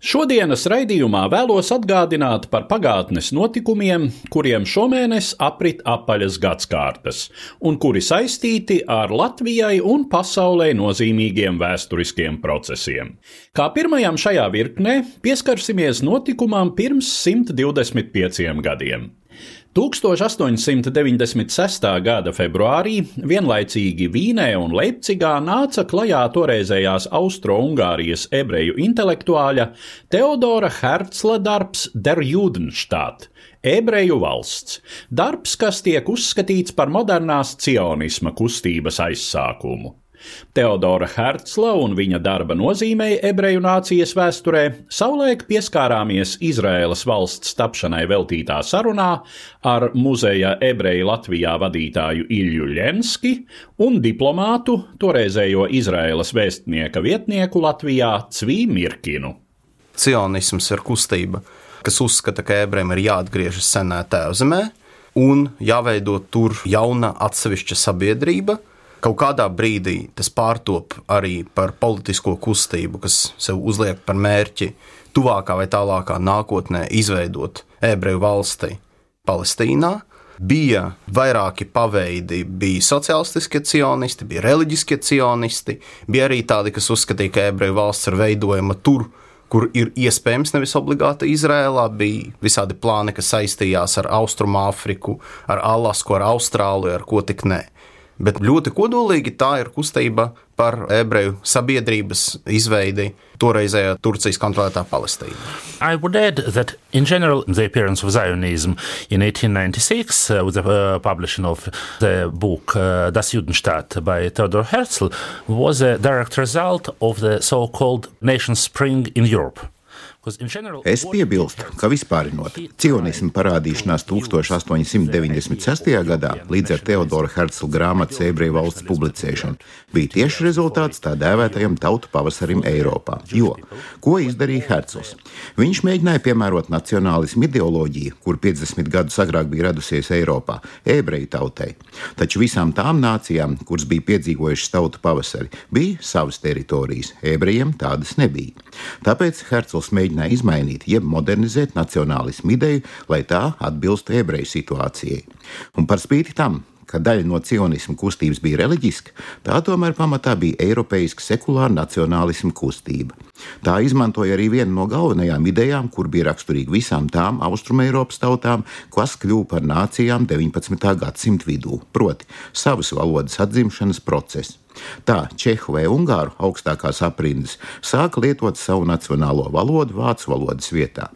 Šodienas raidījumā vēlos atgādināt par pagātnes notikumiem, kuriem šomēnes aprit apaļas gadsimtas, un kuri saistīti ar Latvijai un pasaulē nozīmīgiem vēsturiskiem procesiem. Kā pirmajam šajā virknē pieskarsimies notikumam pirms 125 gadiem. 1896. gada februārī vienlaicīgi Vīnē un Leipzigā nāca klajā toreizējās Austro-Ungārijas ebreju intelektuāļa Teodora Hertzla darbs Der Judenstadt - ebreju valsts, darbs, kas tiek uzskatīts par modernās cionisma kustības aizsākumu. Teodora Hertzla un viņa darba nozīmei ebreju nācijas vēsturē savulaik pieskārāmies Izraēlas valsts tapšanai veltītā sarunā ar muzeja ebreju Latvijā vadītāju Ilju Ļenski un diplomātu, toreizējo Izraēlas vēstnieka vietnieku Latvijā Cvī Mirkinu. Cionisms ir kustība, kas uzskata, ka ebrejiem ir jāatgriežas senā tēvzemē un jāveido tur jauna atsevišķa sabiedrība. Kaut kādā brīdī tas pārtop arī par politisko kustību, kas sev uzliek par mērķi tuvākā vai tālākā nākotnē izveidot ebreju valsti Palestīnā. Bija vairāki paveidi, bija sociālistiskie cionisti, bija reliģiskie cionisti, bija arī tādi, kas uzskatīja, ka ebreju valsts ir veidojama tur, kur ir iespējams nevis obligāti Izrēlā, bija visādi plāni, kas saistījās ar Austrumāfriku, ar Alasku, ar Austrāliju, ar ko tik ne. Bet ļoti kodolīgi tā ir kustība par ebreju sabiedrības izveidi toreizējā Turcijas kontrolētā Palestīnā. I would add that, in general, the appearance of Zionism in 1896, uh, with the uh, publishing of the book uh, Das Judenstaat by Theodor Herzl, was a direct result of the so called Nation Spring in Europe. Es piebilstu, ka vispārinot cionismu parādīšanās 1896. gadā līdz ar Teodora Herzla grāmatas ebreju valsts publicēšanu bija tieši rezultāts tā dēvētajam tautu pavasarim Eiropā. Jo, ko izdarīja Herzls? Viņš mēģināja piemērot nacionālismu ideoloģiju, kur 50 gadus agrāk bija radusies Eiropā, ebreju tautai. Taču visām tām nācijām, kuras bija piedzīvojušas tautu pavasari, bija savas teritorijas, ebrejiem tādas nebija. Tāpēc Herzls mēģināja izmainīt, jeb modernizēt nacionālismu ideju, lai tā atbilstu ebreju situācijai. Un par spīti tam, ka daļa no cionismu kustības bija reliģiska, tā tomēr pamatā bija eiropeiska sekulāra nacionālisma kustība. Tā izmantoja arī vienu no galvenajām idejām, kur bija raksturīga visām tām austrumēropas tautām, kas kļuva par nācijām 19. gadsimta vidū, proti, savas valodas atzimšanas procesu. Tā čehu vai ungāru augstākās aprindas sāka lietot savu nacionālo valodu vācu valodas vietā.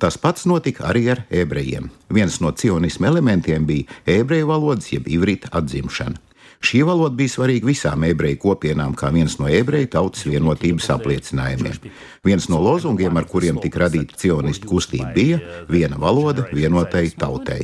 Tas pats notika arī ar ebrejiem. Viens no cionisma elementiem bija ebreju valodas, jeb ivrita atzimšana. Šī valoda bija svarīga visām ebreju kopienām, kā viens no ebreju tautas vienotības apliecinājumiem. Viens no lozungiem, ar kuriem tika radīta cionistu kustība, bija viena valoda vienotai tautai.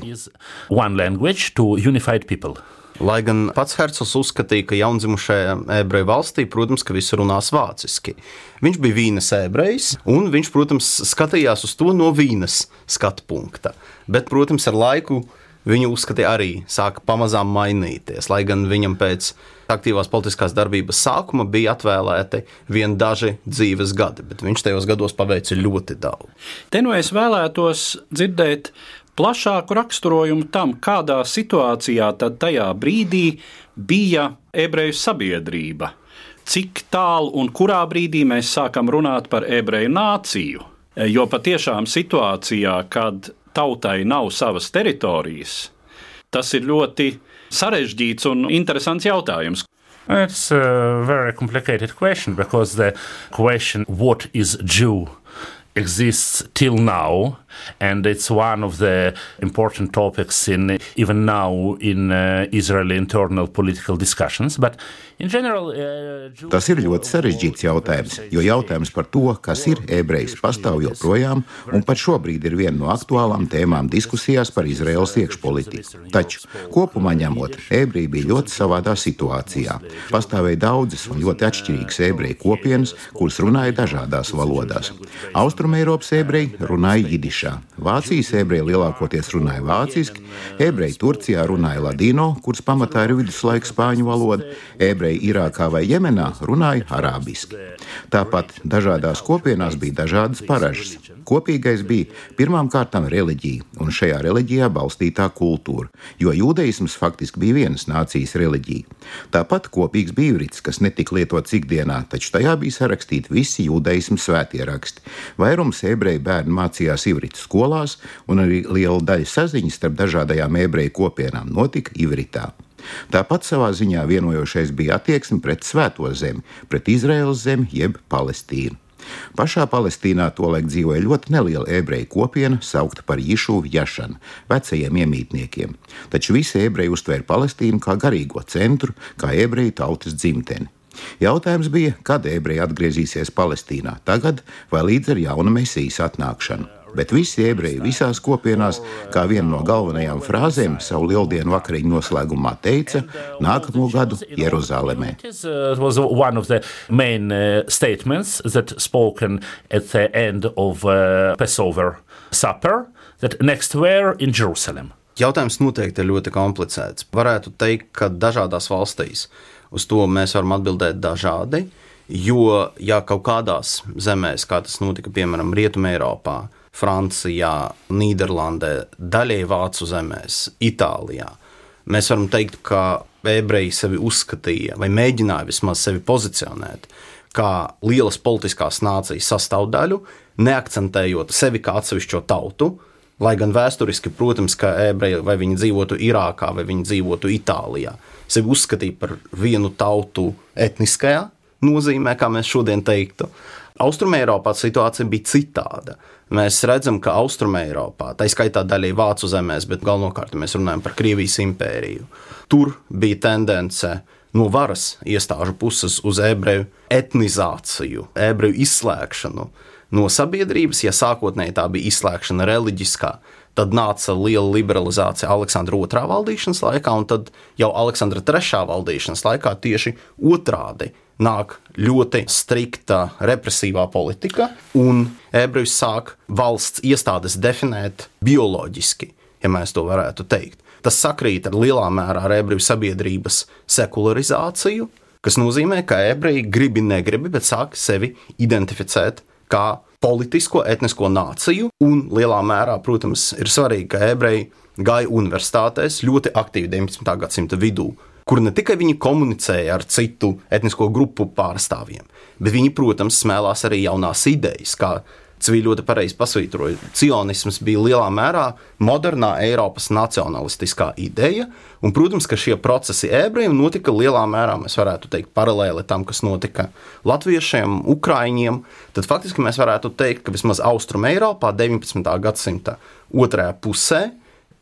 Lai gan pats Hercogs uzskatīja, ka jaundzimušajā ebreju valstī, protams, ka visi runās vāciski. Viņš bija vīnas ebrejs, un viņš, protams, skatījās uz to no vīnas skatu punkta. Bet, protams, ar laiku viņa uzskatīja arī sāka pamazām mainīties. Lai gan viņam pēc aktīvās politiskās darbības sākuma bija atvēlēti vien daži dzīves gadi, bet viņš tajos gados paveica ļoti daudz. Te nu es vēlētos dzirdēt plašāku raksturojumu tam, kādā situācijā tad tajā brīdī bija ebreju sabiedrība. Cik tālu un kurā brīdī mēs sākam runāt par ebreju nāciju? Jo patiešām situācijā, kad tautai nav savas teritorijas, tas ir ļoti sarežģīts un interesants jautājums. It's a very complicated question because the question, what is Jew, exists till now. And it's one of the important topics in even now in uh, Israeli internal political discussions. But in general, uh, Tas ir ļoti sarežģīts jautājums, jo jautājums par to, kas ir ebrejs, pastāv joprojām, un pat šobrīd ir viena no aktuālām tēmām diskusijās par Izraels iekšpolitiku. Taču, kopumā ņemot, ebreji bija ļoti savādā situācijā. Pastāvēja daudzas un ļoti atšķirīgas ebreju kopienas, kuras runāja dažādās valodās. Austrumēropas ebreji runāja jidišā, Vācijas ebreji lielākoties runāja vāciski, ebreji Turcijā runāja ladino, kuras pamatā ir viduslaika spāņu valoda, ebreji Irākā vai Jemenā runāja arābiski. Tāpat dažādās kopienās bija dažādas paražas. Kopīgais bija pirmām kārtām reliģija, un šajā reliģijā balstītā kultūra, jo jūdeisms faktiski bija vienas nācijas reliģija. Tāpat kopīgs bija ivrits, kas netika lietots ikdienā, taču tajā bija sarakstīti visi jūdeismu svētie raksti. Vairums ebreju bērnu mācījās ivritu skolās, un arī liela daļa saziņas starp dažādajām ebreju kopienām notika ivritā. Tāpat savā ziņā vienojošais bija attieksme pret Svēto zemi, pret Izraēlas zemi jeb Palestīnu. Pašā Palestīnā tolaik dzīvoja ļoti neliela ebreju kopiena, saukta par Jišuvu Jašanu, vecajiem iemītniekiem. Taču visi ebreji uztvēra Palestīnu kā garīgo centru, kā ebreju tautas dzimteni. Jautājums bija, kad ebreji atgriezīsies Palestīnā, tagad vai līdz ar jauna mesijas atnākšanu bet visi ebreji visās kopienās, kā viena no galvenajām frāzēm savu lieldienu vakariņu noslēgumā teica, nākamo gadu Jeruzalemē. Supper that next were in Jerusalem. Jautājums noteikti ir ļoti komplicēts. Varētu teikt, ka dažādās valstīs uz to mēs varam atbildēt dažādi. Jo, ja kaut kādās zemēs, kā tas notika piemēram Rietumē, Eiropā, Francijā, Nīderlandē, daļai Vācu zemēs, Itālijā. Mēs varam teikt, ka ebreji sevi uzskatīja vai mēģināja vismaz sevi pozicionēt kā lielas politiskās nācijas sastāvdaļu, neakcentējot sevi kā atsevišķo tautu. Lai gan vēsturiski, protams, ka ebreji vai viņi dzīvotu Irākā vai viņi dzīvotu Itālijā, sevi uzskatīja par vienu tautu etniskajā nozīmē, kā mēs šodien teiktu. Austrumēropā situācija bija citāda. Mēs redzam, ka Austrumēropā, tā skaitā daļai Vācu zemēs, bet galvenokārt mēs runājam par Krievijas impēriju, tur bija tendence no varas iestāžu puses uz ebreju etnizāciju, ebreju izslēgšanu no sabiedrības. Ja sākotnēji tā bija izslēgšana reliģiskā, tad nāca liela liberalizācija Aleksandra II valdīšanas laikā, un tad jau Aleksandra III valdīšanas laikā tieši otrādi nāk ļoti strikta represīvā politika, un ebrejus sāk valsts iestādes definēt bioloģiski, ja mēs to varētu teikt. Tas sakrīt ar lielā mērā ar ebreju sabiedrības sekularizāciju, kas nozīmē, ka ebreji gribi, negribi, bet sāk sevi identificēt kā politisko, etnisko nāciju, un lielā mērā, protams, ir svarīgi, ka ebreji gāja universitātēs ļoti aktīvi 19. gadsimta vidū kur ne tikai viņi komunicēja ar citu etnisko grupu pārstāvjiem, bet viņi, protams, smēlās arī jaunās idejas, kā Civili ļoti pareizi pasvītroja. Cionisms bija lielā mērā modernā Eiropas nacionalistiskā ideja, un, protams, ka šie procesi ebrejiem notika lielā mērā, mēs varētu teikt, paralēli tam, kas notika latviešiem, ukraiņiem. Tad faktiski mēs varētu teikt, ka vismaz Austrum Eiropā 19. gadsimta otrajā pusē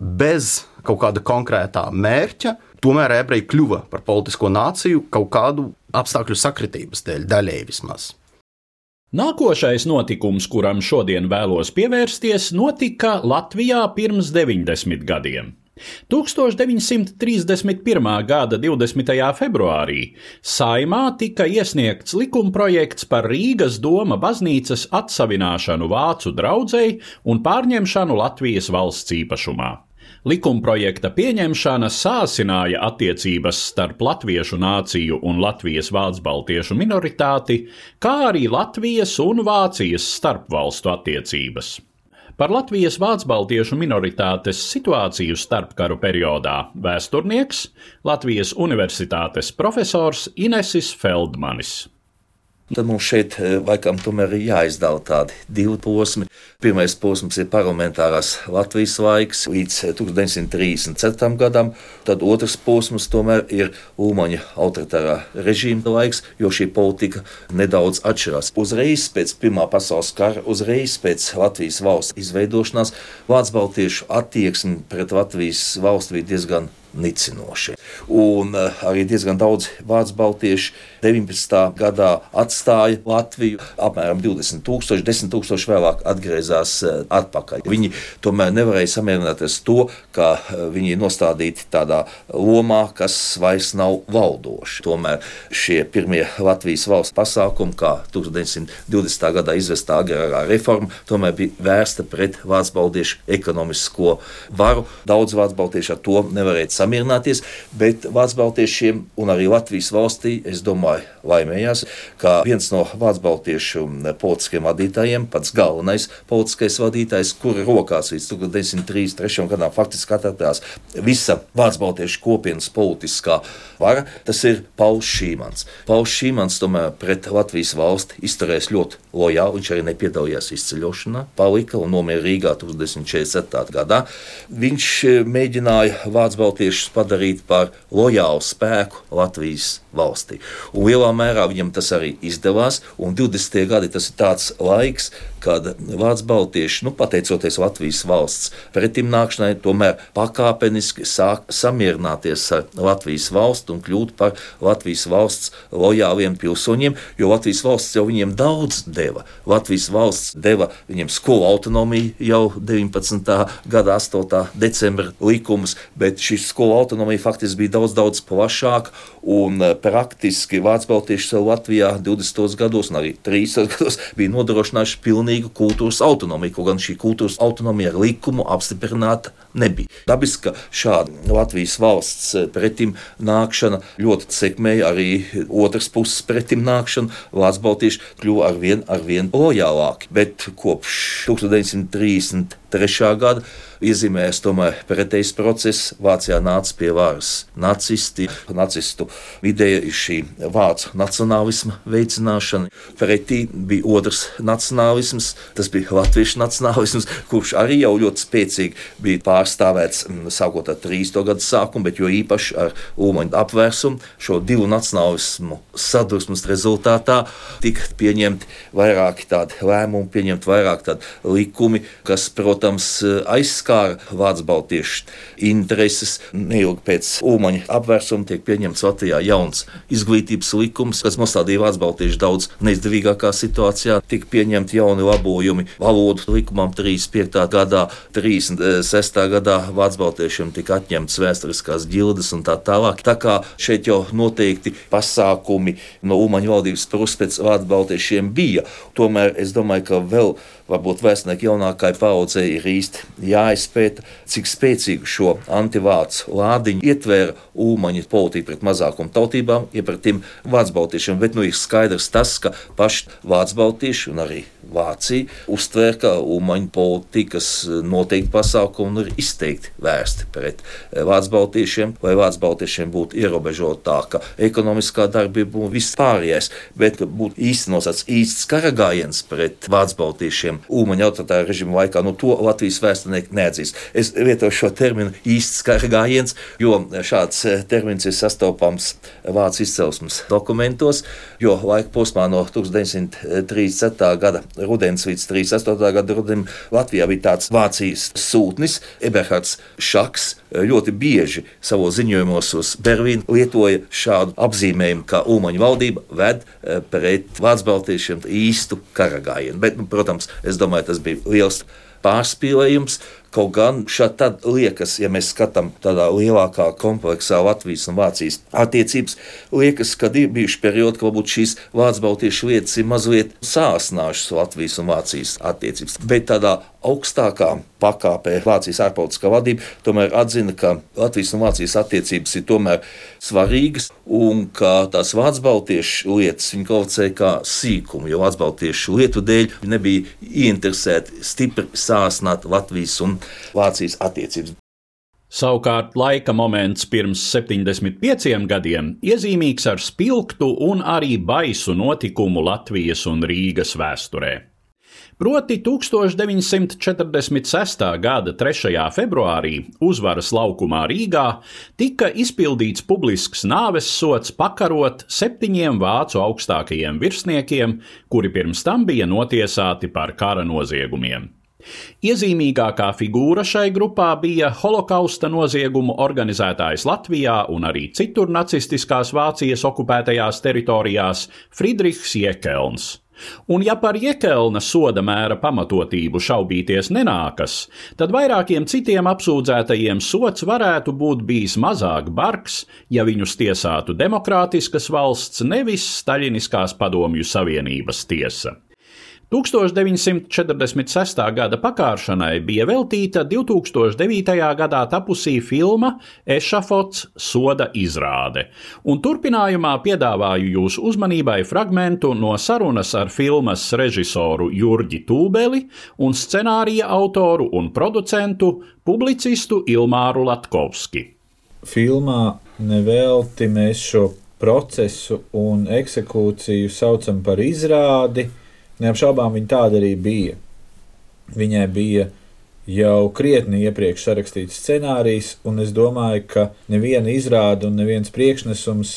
bez kaut kāda konkrētā mērķa tomēr ebreji kļuva par politisko nāciju kaut kādu apstākļu sakritības dēļ, daļēji vismaz. Nākošais notikums, kuram šodien vēlos pievērsties, notika Latvijā pirms 90 gadiem. 1931. gada 20. februārī Saimā tika iesniegts likumprojekts par Rīgas doma baznīcas atsavināšanu vācu draudzēji un pārņemšanu Latvijas valsts īpašumā. Likumprojekta pieņemšana sāsināja attiecības starp latviešu nāciju un Latvijas vācu-baltiešu minoritāti, kā arī Latvijas un Vācijas starpvalstu attiecības. Par Latvijas vācu-baltiešu minoritātes situāciju starpkaru periodā vēsturnieks Latvijas Universitātes profesors Inesis Feldmanis. Tad mums šeit laikam tomēr ir jāizdala tādi divi posmi. Pirmais posms ir parlamentārās Latvijas laiks līdz 1934. gadam, tad otrs posms tomēr ir Ulmaņa autoritārā režīma laiks, jo šī politika nedaudz atšķirās. Uzreiz pēc Pirmā pasaules kara, uzreiz pēc Latvijas valsts izveidošanās, Vācu baltiešu attieksme pret Latvijas valsti bija diezgan nicinoši. Un uh, arī diezgan daudz vācu baltiešu 19. gadā atstāja Latviju. Apmēram 20 tūkstoši, 10 tūkstoši vēlāk atgriezās uh, atpakaļ. Viņi tomēr nevarēja samierināties to, ka uh, viņi ir nostādīti tādā lomā, kas vairs nav valdoši. Tomēr šie pirmie Latvijas valsts pasākumi, kā 1920. gadā izvestā agrārā reforma, tomēr bija vērsta pret vācu baltiešu ekonomisko varu. Daudz vācu baltiešu ar to nevarēja samierināties, bet Vācu baltiešiem un arī Latvijas valstī, es domāju, laimējās, ka viens no Vācu baltiešu politiskiem vadītājiem, pats galvenais politiskais vadītājs, kura rokās līdz 1933. gadam faktiski atradās visa Vācu baltiešu kopienas politiskā vara, tas ir Pauls Šīmans. Pauls Šīmans tomēr pret Latvijas valsti izturējās ļoti lojāli, viņš arī nepiedalījās izceļošanā, palika un nomira Rīgā 1947. gadā. Viņš eh, mēģināja Vācu baltiešu latviešus padarīt par lojālu spēku Latvijas valstī. Un lielā mērā viņam tas arī izdevās. Un 20. gadi tas ir tāds laiks, kad Vācu baltieši, nu, pateicoties Latvijas valsts pretimnākšanai, tomēr pakāpeniski sāk samierināties ar Latvijas valsti un kļūt par Latvijas valsts lojāliem pilsoņiem, jo Latvijas valsts jau viņiem daudz deva. Latvijas valsts deva viņiem skolu autonomiju jau 19. gada 8. decembra likumus, bet šis skolu autonomija faktiski bija daudz, daudz plašāka un praktiski Vācu baltieši sev Latvijā 20. gados un arī 30. gados bija nodrošinājuši pilnīgu kultūras autonomiju, kaut gan šī kultūras autonomija ar likumu apstiprināta nebija. Dabiski, ka šāda Latvijas valsts pretim nākšana ļoti sekmēja arī otras puses pretim nākšanu. Vācu baltieši kļuva ar vien, ar vien lojālāki, bet kopš 1933. gada iezīmējas tomēr pretējs process. Vācijā nāca pie varas nacisti. Nacistu ideja ir šī vācu nacionālisma veicināšana. Pretī bija otrs nacionālisms, tas bija latviešu nacionālisms, kurš arī jau ļoti spēcīgi bija pārstāvēts mm, sākot ar 30. gadu sākumu, bet jo īpaši ar Ulmaņa apvērsumu. Šo divu nacionālismu sadursmes rezultātā tika pieņemti vairāki tādi lēmumi, pieņemti vairāk tādi likumi, kas, protams, aizskatās skāra Vācu baltiešu intereses. Neilgi pēc Ulmaņa apvērsuma tiek pieņemts Latvijā jauns izglītības likums, kas nostādīja Vācu baltiešu daudz neizdevīgākā situācijā. Tika pieņemti jauni labojumi valodu likumam 35. gadā, 36. Gadā Vācu baltiešiem tika atņemtas vēsturiskās ģildes un tā tālāk. Tā kā šeit jau noteikti pasākumi no Ulmaņa valdības puses pēc Vācu baltiešiem bija, tomēr es domāju, ka vēl varbūt vēstnieku jaunākajai paudzei ir īsti jāizpēta, cik spēcīgu šo antivācu lādiņu ietvēra Ulmaņa politika pret mazākumu tautībām, ja pret tiem vācu baltiešiem. Bet nu ir skaidrs tas, ka paši vācu baltieši un arī Vācija uztvēra, ka Ulmaņa politikas noteikti pasākumi ir izteikti vērsti pret eh, vācu baltiešiem, lai vācu baltiešiem būtu ierobežotāka ekonomiskā darbība un viss pārējais, bet būtu īstenots īsts karagājiens pret vācu baltiešiem Ulmaņa autoritāra režīma laikā, nu to Latvijas vēsturnieki neatzīst. Es lietoju šo terminu īsts kara gājiens, jo šāds eh, termins ir sastopams vācu izcelsmes dokumentos, jo laika posmā no 1937. gada rudens līdz 38. gada rudenim Latvijā bija tāds Vācijas sūtnis Eberhards Šaks, ļoti bieži savos ziņojumos uz Berlīnu lietoja šādu apzīmējumu, ka Ulmaņa valdība ved eh, pret Vācu baltiešiem īstu karagājienu. Bet, nu, protams, es domāju, tas bija liels pārspīlējums. Kaut gan šādi liekas, ja mēs skatām tādā lielākā kompleksā Latvijas un Vācijas attiecības, liekas, ka ir bijuši periodi, ka varbūt šīs vācu baltiešu lietas ir mazliet sāsnājušas Latvijas un Vācijas attiecības. Bet tādā augstākā pakāpē Vācijas ārpolitiskā vadība tomēr atzina, ka Latvijas un Vācijas attiecības ir tomēr svarīgas un ka tās vācu baltiešu lietas viņa kvalificēja kā sīkumu, jo vācu baltiešu lietu dēļ nebija ieinteresēti stipri sāsnāt Latvijas un Vācijas attiecības. Savukārt laika moments pirms 75 gadiem iezīmīgs ar spilgtu un arī baisu notikumu Latvijas un Rīgas vēsturē. Proti 1946. gada 3. februārī uzvaras laukumā Rīgā tika izpildīts publisks nāves sots pakarot septiņiem vācu augstākajiem virsniekiem, kuri pirms tam bija notiesāti par kara noziegumiem. Iezīmīgākā figūra šai grupā bija holokausta noziegumu organizētājs Latvijā un arī citur nacistiskās Vācijas okupētajās teritorijās Friedrichs Jekelns. Un ja par Jekelna soda mēra pamatotību šaubīties nenākas, tad vairākiem citiem apsūdzētajiem sots varētu būt bijis mazāk bargs, ja viņus tiesātu demokrātiskas valsts, nevis Staļiniskās padomju savienības tiesa. 1946. gada pakāršanai bija veltīta 2009. gadā tapusī filma Ešafots soda izrāde, un turpinājumā piedāvāju jūsu uzmanībai fragmentu no sarunas ar filmas režisoru Jurģi Tūbeli un scenārija autoru un producentu publicistu Ilmāru Latkovski. Filmā nevelti mēs šo procesu un eksekūciju saucam par izrādi Neapšaubām viņa tāda arī bija. Viņai bija jau krietni iepriekš sarakstīts scenārijs, un es domāju, ka neviena izrāde un neviens priekšnesums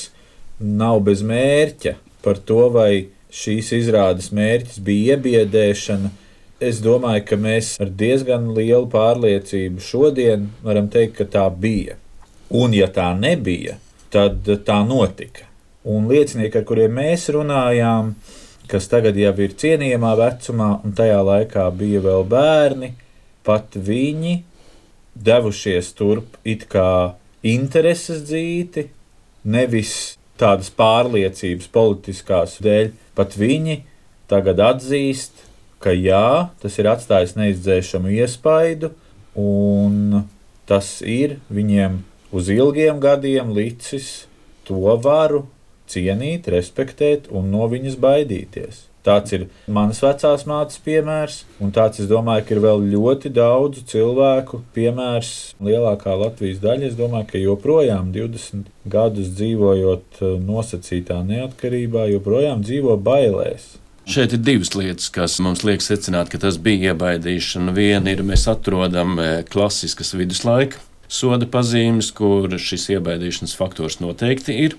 nav bez mērķa par to, vai šīs izrādes mērķis bija iebiedēšana. Es domāju, ka mēs ar diezgan lielu pārliecību šodien varam teikt, ka tā bija. Un, ja tā nebija, tad tā notika. Un liecinieki, ar kuriem mēs runājām, kas tagad jau ir cienījamā vecumā, un tajā laikā bija vēl bērni, pat viņi devušies turp it kā intereses dzīti, nevis tādas pārliecības politiskās dēļ, pat viņi tagad atzīst, ka jā, tas ir atstājis neizdzēšamu iespaidu, un tas ir viņiem uz ilgiem gadiem licis to varu cienīt, respektēt un no viņas baidīties. Tāds ir mans vecās mātes piemērs, un tāds, es domāju, ir vēl ļoti daudz cilvēku piemērs. Lielākā Latvijas daļa, es domāju, ka joprojām 20 gadus dzīvojot eh, nosacītā neatkarībā, joprojām dzīvo bailēs. Šeit ir divas lietas, kas mums liek secināt, ka tas bija iebaidīšana. Viena ir, mēs atrodam eh, klasiskas viduslaika soda pazīmes, kur šis iebaidīšanas faktors noteikti ir.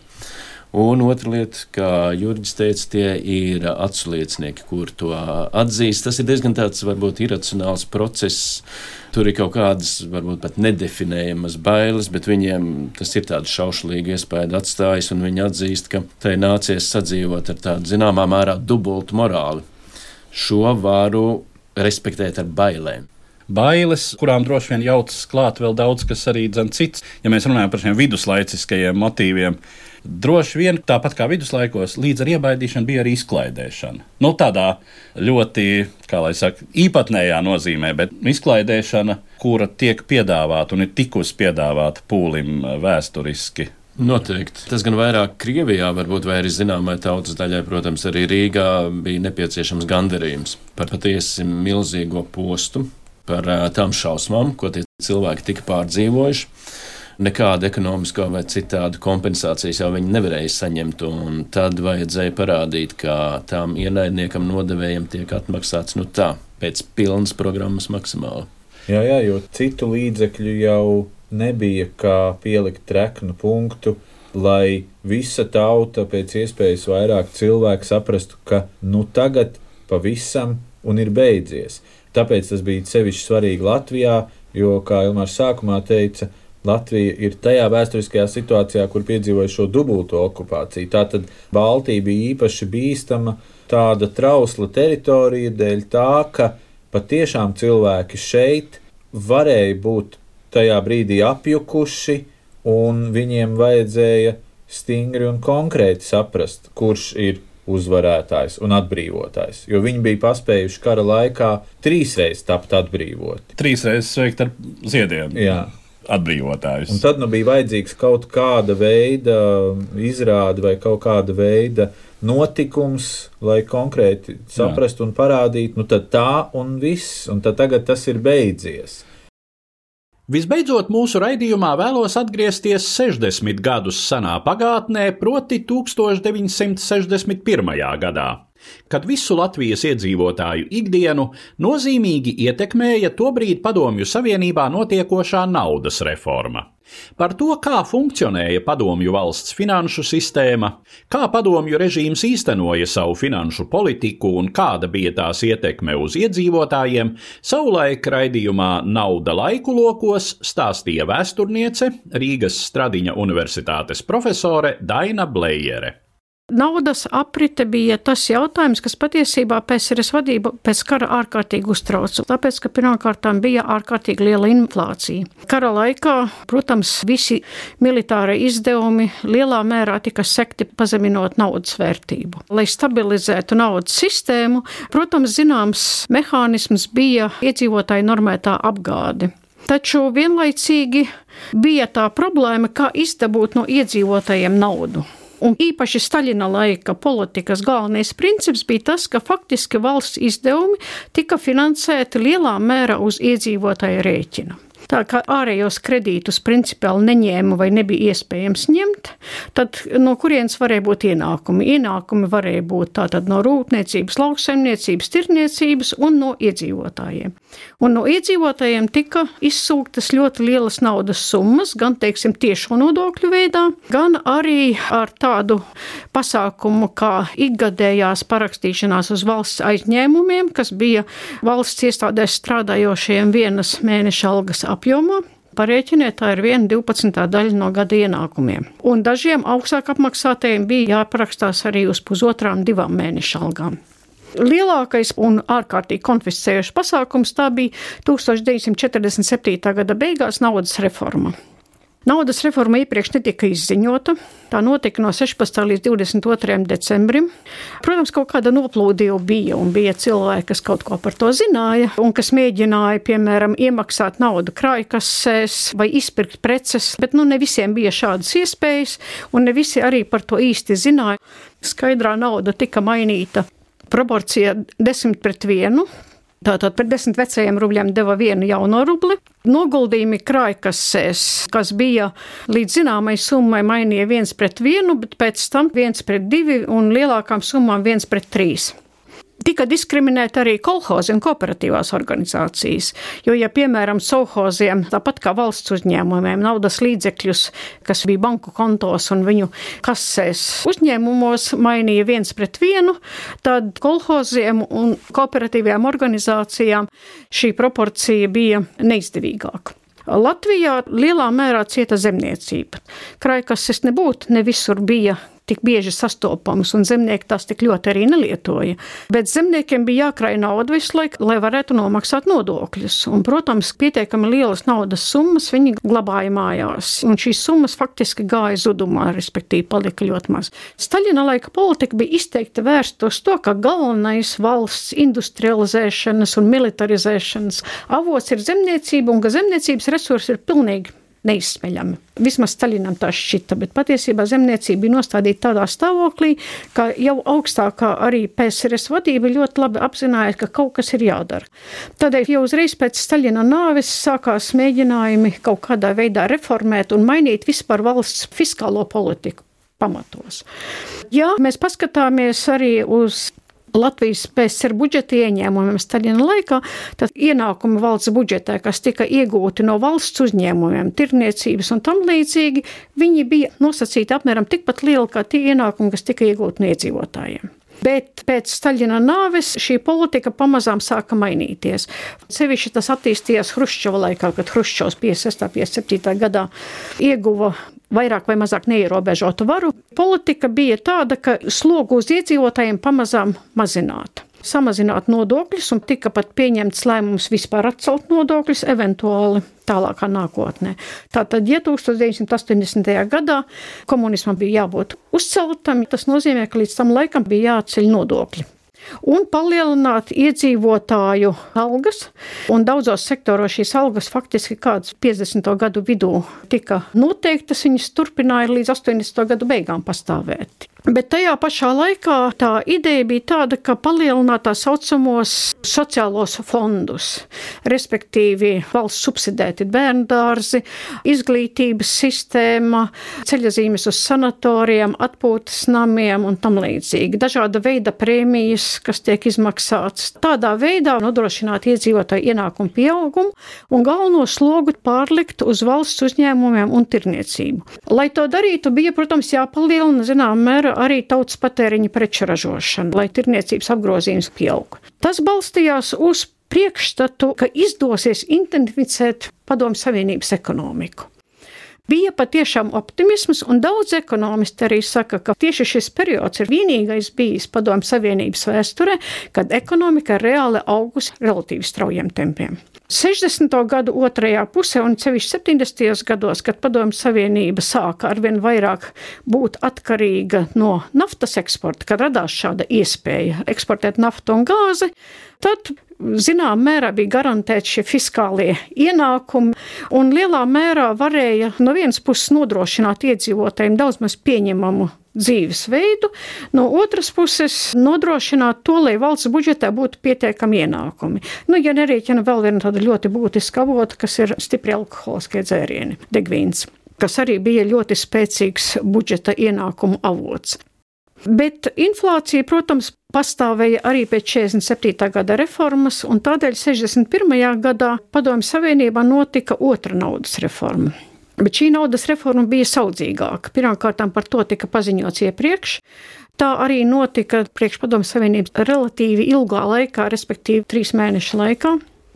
Un otra lieta, kā Jurģis teica, tie ir atsliecinieki, kur to atzīst. Tas ir diezgan tāds, varbūt, iracionāls process. Tur ir kaut kādas, varbūt pat nedefinējamas bailes, bet viņiem tas ir tāds šaušalīgi iespēja atstājis, un viņi atzīst, ka tai nācies sadzīvot ar tādu zināmā mērā dubultu morāli. Šo varu respektēt ar bailēm bailes, kurām droši vien jaucas klāt vēl daudz kas arī cits. Ja mēs runājam par šiem viduslaiciskajiem motīviem, Droši vien tāpat kā viduslaikos, līdz ar iebaidīšanu bija arī izklaidēšana. Nu, tādā ļoti, kā lai saka, īpatnējā nozīmē, bet izklaidēšana, kura tiek piedāvāta un ir tikusi piedāvāta pūlim vēsturiski. Noteikti. Tas gan vairāk Krievijā, varbūt arī zināmai tautas daļai, protams, arī Rīgā bija nepieciešams gandarījums par patiesi milzīgo postu, par tām šausmām, ko tie cilvēki tika pārdzīvojuši nekādu ekonomisko vai citādu kompensācijas jau viņi nevarēja saņemt. Tad vajadzēja parādīt, ka tām ienaidniekam nodevējiem tiek atmaksāts nu tā, pēc pilnas programmas maksimāli. Jā, jā, jo citu līdzekļu jau nebija kā pielikt treknu punktu, lai visa tauta pēc iespējas vairāk cilvēku saprastu, ka nu tagad pavisam un ir beidzies. Tāpēc tas bija sevišķi svarīgi Latvijā, jo, kā Ilmārs sākumā teica, Latvija ir tajā vēsturiskajā situācijā, kur piedzīvoja šo dubulto okupāciju. Tātad Baltija bija īpaši bīstama, tāda trausla teritorija dēļ tā, ka patiešām cilvēki šeit varēja būt tajā brīdī apjukuši, un viņiem vajadzēja stingri un konkrēti saprast, kurš ir uzvarētājs un atbrīvotājs. Jo viņi bija paspējuši kara laikā trīsreiz tapt atbrīvoti. Trīsreiz sveikt ar ziediem. Jā atbrīvotājus. Un tad nu, bija vajadzīgs kaut kāda veida izrāde vai kaut kāda veida notikums, lai konkrēti saprastu un parādītu, nu tad tā un viss, un tad tagad tas ir beidzies. Visbeidzot, mūsu raidījumā vēlos atgriezties 60 gadus senā pagātnē, proti 1961. gadā kad visu Latvijas iedzīvotāju ikdienu nozīmīgi ietekmēja tobrīd Padomju Savienībā notiekošā naudas reforma. Par to, kā funkcionēja padomju valsts finanšu sistēma, kā padomju režīms īstenoja savu finanšu politiku un kāda bija tās ietekme uz iedzīvotājiem, savulaik raidījumā Nauda laiku lokos stāstīja vēsturniece Rīgas Stradiņa Universitātes profesore Daina Blējere. Naudas aprite bija tas jautājums, kas patiesībā PSRS vadību pēc kara ārkārtīgi uztrauca. Tāpēc, ka pirmkārt bija ārkārtīgi liela inflācija. Kara laikā, protams, visi militārie izdevumi lielā mērā tika sekti pazeminot naudas vērtību. Lai stabilizētu naudas sistēmu, protams, zināms mehānisms bija iedzīvotāju normētā apgāde. Taču vienlaicīgi bija tā problēma, kā izdabūt no iedzīvotājiem naudu. Un īpaši Staļina laika politikas galvenais princips bija tas, ka faktiski valsts izdevumi tika finansēti lielā mērā uz iedzīvotāju rēķina. Tā kā ārējos kredītus principiāli neņēma vai nebija iespējams ņemt, tad no kurienes varēja būt ienākumi? Ienākumi varēja būt tātad no rūpniecības, lauksaimniecības, tirniecības un no iedzīvotājiem. Un no iedzīvotājiem tika izsūktas ļoti lielas naudas summas, gan teiksim, tiešo nodokļu veidā, gan arī ar tādu pasākumu kā ikgadējās parakstīšanās uz valsts aizņēmumiem, kas bija valsts iestādēs strādājošiem vienas mēneša algas apjomā. Parēķiniet, tā ir viena 12. daļa no gada ienākumiem. Un dažiem augstāk apmaksātajiem bija jāparakstās arī uz pusotrām, divām mēneša algām. Lielākais un ārkārtīgi konfiscējošs pasākums tā bija 1947. gada beigās naudas reforma. Naudas reforma iepriekš netika izziņota. Tā notika no 16. līdz 22. decembrim. Protams, kaut kāda noplūde jau bija, un bija cilvēki, kas kaut ko par to zināja, un kas mēģināja, piemēram, iemaksāt naudu krājkasēs vai izpirkt preces, bet nu ne visiem bija šādas iespējas, un ne visi arī par to īsti zināja. Skaidrā nauda tika mainīta proporcija 10 pret 1. Tātad par desmit vecajiem rubļiem deva vienu jauno rubli. Noguldījumi krājkasēs, kas bija līdz zināmai summai, mainīja viens pret vienu, bet pēc tam viens pret divi un lielākām summām viens pret trīs. Tika diskriminēta arī kolhozi un kooperatīvās organizācijas, jo, ja piemēram solhoziem, tāpat kā valsts uzņēmumiem, naudas līdzekļus, kas bija banku kontos un viņu kasēs uzņēmumos, mainīja viens pret vienu, tad kolhoziem un kooperatīvajām organizācijām šī proporcija bija neizdevīgāka. Latvijā lielā mērā cieta zemniecība. Krājkases nebūtu, ne visur bija tik bieži sastopamas, un zemnieki tās tik ļoti arī nelietoja. Bet zemniekiem bija jākrāj nauda visu laiku, lai varētu nomaksāt nodokļus. Un, protams, pietiekami lielas naudas summas viņi glabāja mājās, un šīs summas faktiski gāja zudumā, respektīvi palika ļoti maz. Staļina laika politika bija izteikti vērsta uz to, ka galvenais valsts industrializēšanas un militarizēšanas avots ir zemniecība, un ka zemniecības resursi ir pilnīgi neizsmeļami. Vismaz Staļinam tā šķita, bet patiesībā zemniecība bija nostādīta tādā stāvoklī, ka jau augstākā arī PSRS vadība ļoti labi apzinājās, ka kaut kas ir jādara. Tādēļ jau uzreiz pēc Staļina nāves sākās mēģinājumi kaut kādā veidā reformēt un mainīt vispār valsts fiskālo politiku pamatos. Ja mēs paskatāmies arī uz Latvijas PSR budžeta ieņēmumiem Staļina laikā, tad ienākumi valsts budžetā, kas tika iegūti no valsts uzņēmumiem, tirniecības un tam līdzīgi, viņi bija nosacīti apmēram tikpat lieli kā tie ienākumi, kas tika iegūti no iedzīvotājiem. Bet pēc Staļina nāves šī politika pamazām sāka mainīties. Sevišķi tas attīstījās Hruščova laikā, kad Hruščovs 56. un 57. gadā ieguva vairāk vai mazāk neierobežotu varu. Politika bija tāda, ka slogu uz iedzīvotājiem pamazām mazināta samazināt nodokļus, un tika pat pieņemts lēmums vispār atcelt nodokļus, eventuāli tālākā nākotnē. Tātad, ja 1980. gadā komunismam bija jābūt uzceltam, tas nozīmē, ka līdz tam laikam bija jāceļ nodokļi un palielināt iedzīvotāju algas. Un daudzos sektoros šīs algas faktiski kādas 50. gadu vidū tika noteiktas, viņas turpināja līdz 80. gadu beigām pastāvēt. Bet tajā pašā laikā tā ideja bija tāda, ka palielināt tā saucamos sociālos fondus, respektīvi valsts subsidēti bērnu dārzi, izglītības sistēma, ceļazīmes uz sanatorijiem, atpūtas namiem un tam līdzīgi. Dažāda veida prēmijas, kas tiek izmaksātas. Tādā veidā nodrošināt iedzīvotāju ienākumu pieaugumu un galveno slogu pārlikt uz valsts uzņēmumiem un tirniecību. Lai to darītu, bija, protams, jāpalielina zinām mērā arī tautas patēriņa preču ražošanu, lai tirniecības apgrozījums pieaug. Tas balstījās uz priekšstatu, ka izdosies identificēt Padomu Savienības ekonomiku. Bija patiešām optimisms, un daudz ekonomisti arī saka, ka tieši šis periods ir vienīgais bijis Padomu Savienības vēsturē, kad ekonomika reāli augus relatīvi straujiem tempiem. 60. gadu otrajā pusē un sevišķi 70. gados, kad Padomju Savienība sāka arvien vairāk būt atkarīga no naftas eksporta, kad radās šāda iespēja eksportēt naftu un gāzi, tad zināmā mērā bija garantēti šie fiskālie ienākumi, un lielā mērā varēja no vienas puses nodrošināt iedzīvotājiem daudz maz pieņemamu dzīvesveidu, no otras puses nodrošināt to, lai valsts budžetā būtu pietiekami ienākumi. Nu, ja nerēķina vēl viena tāda ļoti būtiska avota, kas ir stipri alkoholiskie dzērieni, degvīns kas arī bija ļoti spēcīgs budžeta ienākumu avots. Bet inflācija, protams, pastāvēja arī pēc 47. gada reformas, un tādēļ 61. gadā Padomju Savienībā notika otra naudas reforma. Bet šī naudas reforma bija saudzīgāka. Pirmkārt, par to tika paziņots iepriekš. Tā arī notika priekšpadomu savienības relatīvi ilgā laikā, respektīvi trīs mēnešu laikā.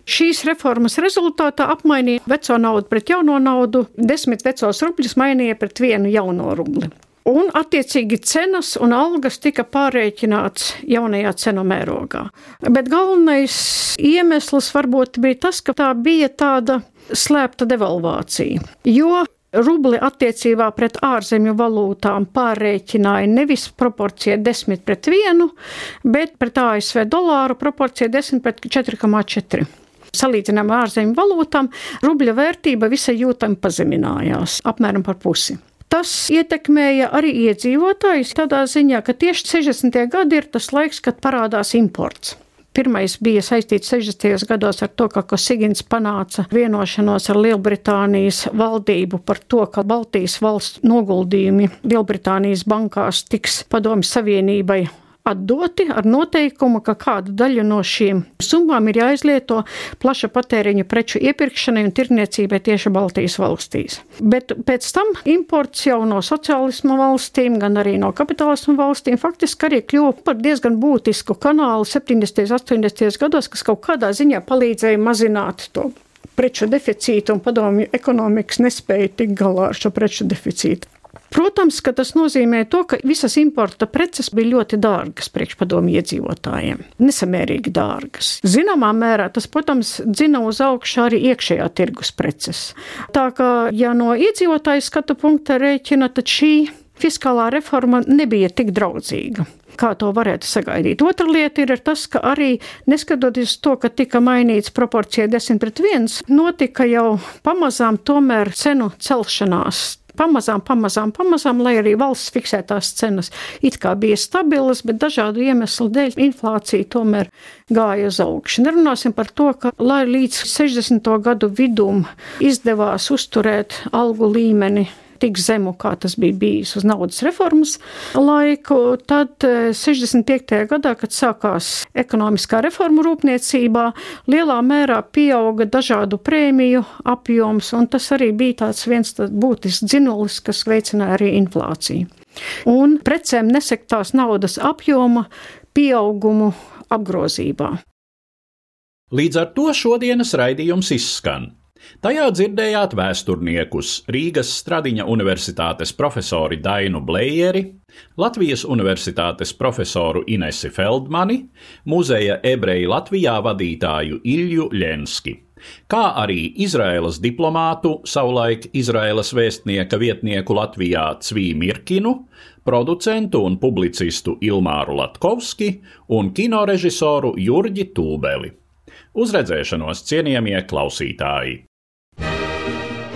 Šīs reformas rezultātā apmainīja veco naudu pret jauno naudu, desmit vecos rubļus mainīja pret vienu jauno rubli. Un, attiecīgi, cenas un algas tika pārreikināts jaunajā cenu mērogā. Bet galvenais iemesls varbūt bija tas, ka tā bija tāda slēpta devalvācija. Jo rubli attiecībā pret ārzemju valūtām pārreikināja nevis proporcija 10 pret 1, bet pret ASV dolāru proporcija 10 pret 4,4. Salīdzinām ar ārzemju valūtām, rubļa vērtība visai jūtami pazeminājās, apmēram par pusi. Tas ietekmēja arī iedzīvotājus tādā ziņā, ka tieši 60. gadi ir tas laiks, kad parādās imports. Pirmais bija saistīts 60. gados ar to, ka Kosigins panāca vienošanos ar Lielbritānijas valdību par to, ka Baltijas valsts noguldījumi Lielbritānijas bankās tiks padomju savienībai atdoti ar noteikumu, ka kādu daļu no šīm summām ir jāizlieto plaša patēriņa preču iepirkšanai un tirniecībai tieši Baltijas valstīs. Bet pēc tam imports jau no sociālisma valstīm, gan arī no kapitālisma valstīm faktiski arī kļuva par diezgan būtisku kanālu 70. un 80. gados, kas kaut kādā ziņā palīdzēja mazināt to preču deficītu un padomju ekonomikas nespēja tikt galā ar šo preču deficītu. Protams, ka tas nozīmē to, ka visas importa preces bija ļoti dārgas priekšpadomu iedzīvotājiem. Nesamērīgi dārgas. Zināmā mērā tas, protams, dzina uz augšu arī iekšējā tirgus preces. Tā kā, ja no iedzīvotāju skatu punkta rēķina, tad šī fiskālā reforma nebija tik draudzīga kā to varētu sagaidīt. Otra lieta ir tas, ka arī neskatoties to, ka tika mainīts proporcija 10 pret 1, notika jau pamazām tomēr cenu celšanās pamazām, pamazām, pamazām, lai arī valsts fiksētās cenas it kā bija stabilas, bet dažādu iemeslu dēļ inflācija tomēr gāja uz augšu. Nerunāsim par to, ka lai līdz 60. gadu vidum izdevās uzturēt algu līmeni tik zemu, kā tas bija bijis uz naudas reformas laiku. Tad 65. Eh, gadā, kad sākās ekonomiskā reforma rūpniecībā, lielā mērā pieauga dažādu prēmiju apjoms, un tas arī bija tāds viens tāds būtisks dzinulis, kas veicināja arī inflāciju. Un precēm nesektās naudas apjoma pieaugumu apgrozībā. Līdz ar to šodienas raidījums izskan. Tajā dzirdējāt vēsturniekus Rīgas Stradiņa Universitātes profesori Dainu Blējeri, Latvijas Universitātes profesoru Inesi Feldmani, muzeja ebreju Latvijā vadītāju Ilju Ļenski, kā arī Izraēlas diplomātu, savulaik Izraēlas vēstnieka vietnieku Latvijā Cvī Mirkinu, producentu un publicistu Ilmāru Latkovski un kinorežisoru Jurģi Tūbeli. Uz redzēšanos, cienījamie klausītāji!